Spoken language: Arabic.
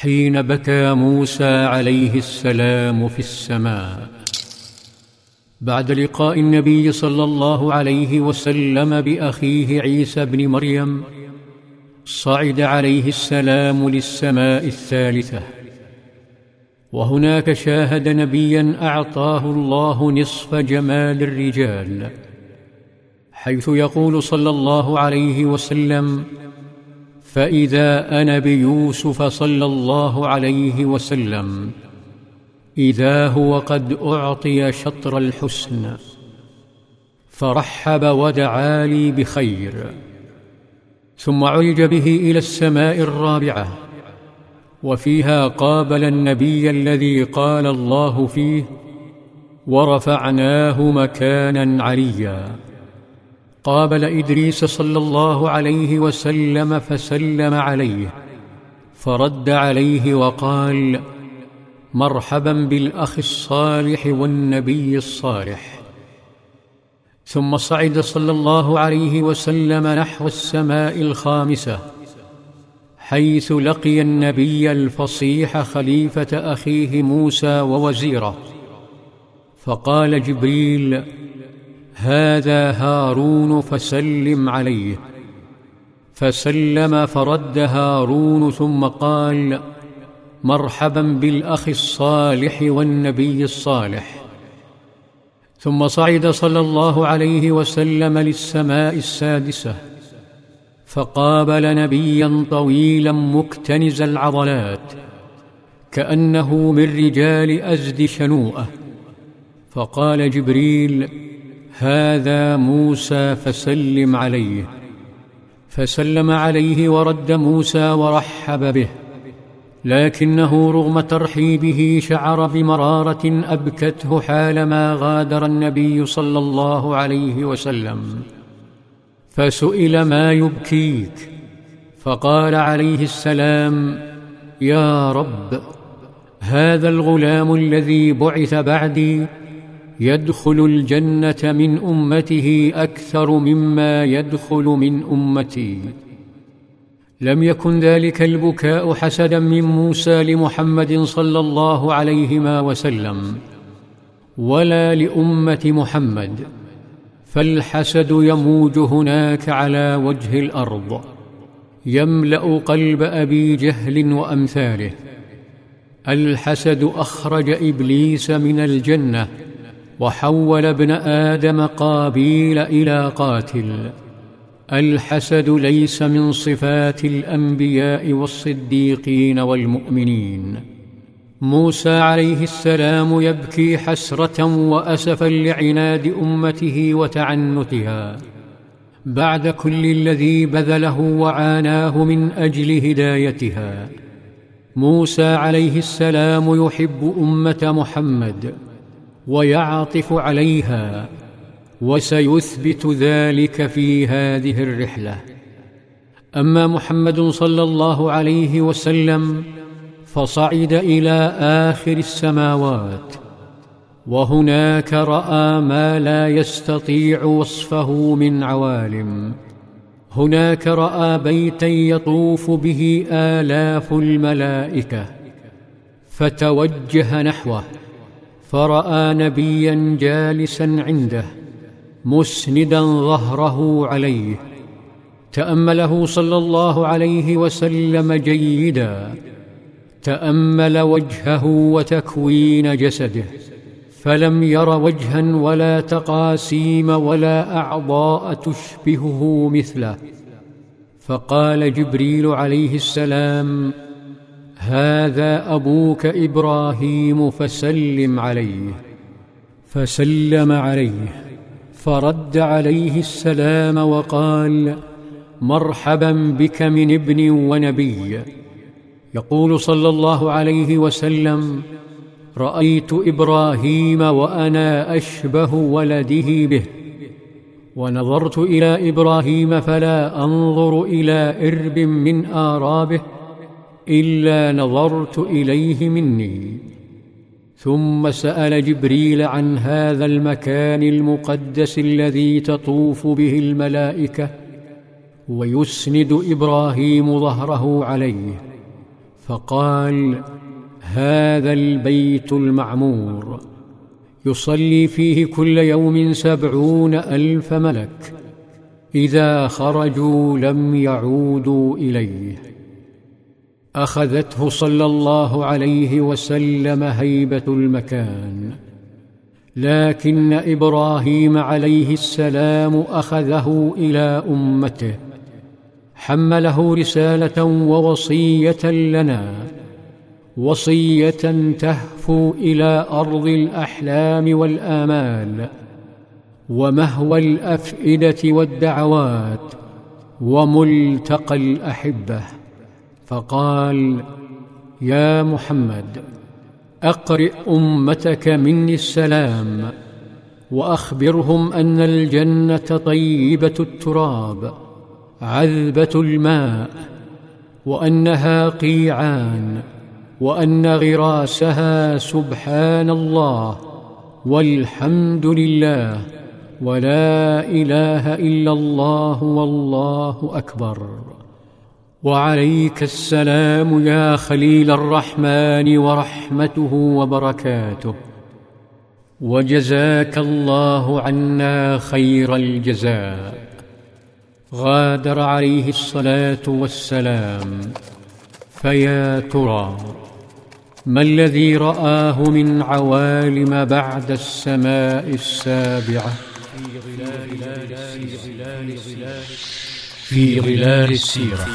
حين بكى موسى عليه السلام في السماء. بعد لقاء النبي صلى الله عليه وسلم بأخيه عيسى بن مريم صعد عليه السلام للسماء الثالثة. وهناك شاهد نبيا أعطاه الله نصف جمال الرجال. حيث يقول صلى الله عليه وسلم فإذا أنا بيوسف صلى الله عليه وسلم إذا هو قد أعطي شطر الحسن فرحب ودعا لي بخير ثم عرج به إلى السماء الرابعة وفيها قابل النبي الذي قال الله فيه ورفعناه مكانا عليا. قابل إدريس صلى الله عليه وسلم فسلم عليه فرد عليه وقال مرحبا بالأخ الصالح والنبي الصالح. ثم صعد صلى الله عليه وسلم نحو السماء الخامسة حيث لقي النبي الفصيح خليفة أخيه موسى ووزيره فقال جبريل هذا هارون فسلم عليه. فسلم فرد هارون ثم قال مرحبا بالأخ الصالح والنبي الصالح. ثم صعد صلى الله عليه وسلم للسماء السادسة. فقابل نبيا طويلا مكتنز العضلات كأنه من رجال أزد شنوءة. فقال جبريل هذا موسى فسلم عليه. فسلم عليه ورد موسى ورحب به. لكنه رغم ترحيبه شعر بمرارة أبكته حالما غادر النبي صلى الله عليه وسلم. فسئل ما يبكيك؟ فقال عليه السلام يا رب هذا الغلام الذي بعث بعدي يدخل الجنة من أمته أكثر مما يدخل من أمتي. لم يكن ذلك البكاء حسدا من موسى لمحمد صلى الله عليهما وسلم ولا لأمة محمد فالحسد يموج هناك على وجه الأرض. يملأ قلب أبي جهل وأمثاله. الحسد أخرج إبليس من الجنة وحول ابن آدم قابيل إلى قاتل. الحسد ليس من صفات الأنبياء والصديقين والمؤمنين. موسى عليه السلام يبكي حسرة وأسفا لعناد أمته وتعنتها. بعد كل الذي بذله وعاناه من أجل هدايتها. موسى عليه السلام يحب أمة محمد. ويعطف عليها وسيثبت ذلك في هذه الرحلة. أما محمد صلى الله عليه وسلم فصعد إلى آخر السماوات وهناك رأى ما لا يستطيع وصفه من عوالم. هناك رأى بيتا يطوف به آلاف الملائكة فتوجه نحوه. فرأى نبيا جالسا عنده مسندا ظهره عليه. تأمله صلى الله عليه وسلم جيدا. تأمل وجهه وتكوين جسده. فلم ير وجها ولا تقاسيم ولا أعضاء تشبهه مثله. فقال جبريل عليه السلام هذا أبوك إبراهيم فسلم عليه. فسلم عليه. فرد عليه السلام وقال مرحبا بك من ابن ونبي. يقول صلى الله عليه وسلم رأيت إبراهيم وأنا أشبه ولده به. ونظرت إلى إبراهيم فلا أنظر إلى إرب من آرابه. إلا نظرت إليه مني. ثم سأل جبريل عن هذا المكان المقدس الذي تطوف به الملائكة ويسند إبراهيم ظهره عليه فقال هذا البيت المعمور. يصلي فيه كل يوم سبعون ألف ملك. إذا خرجوا لم يعودوا إليه. أخذته صلى الله عليه وسلم هيبة المكان. لكن إبراهيم عليه السلام أخذه إلى أمته حمله رسالة ووصية لنا وصية تهفو إلى أرض الأحلام والآمال ومهوى الأفئدة والدعوات وملتقى الأحبة. فقال يا محمد أقرئ أمتك مني السلام وأخبرهم أن الجنة طيبة التراب عذبة الماء وأنها قيعان وأن غراسها سبحان الله والحمد لله ولا إله إلا الله والله أكبر. وعليك السلام يا خليل الرحمن ورحمته وبركاته. وجزاك الله عنا خير الجزاء. غادر عليه الصلاة والسلام. فيا ترى ما الذي رآه من عوالم بعد السماء السابعة؟ في ظلال السيرة.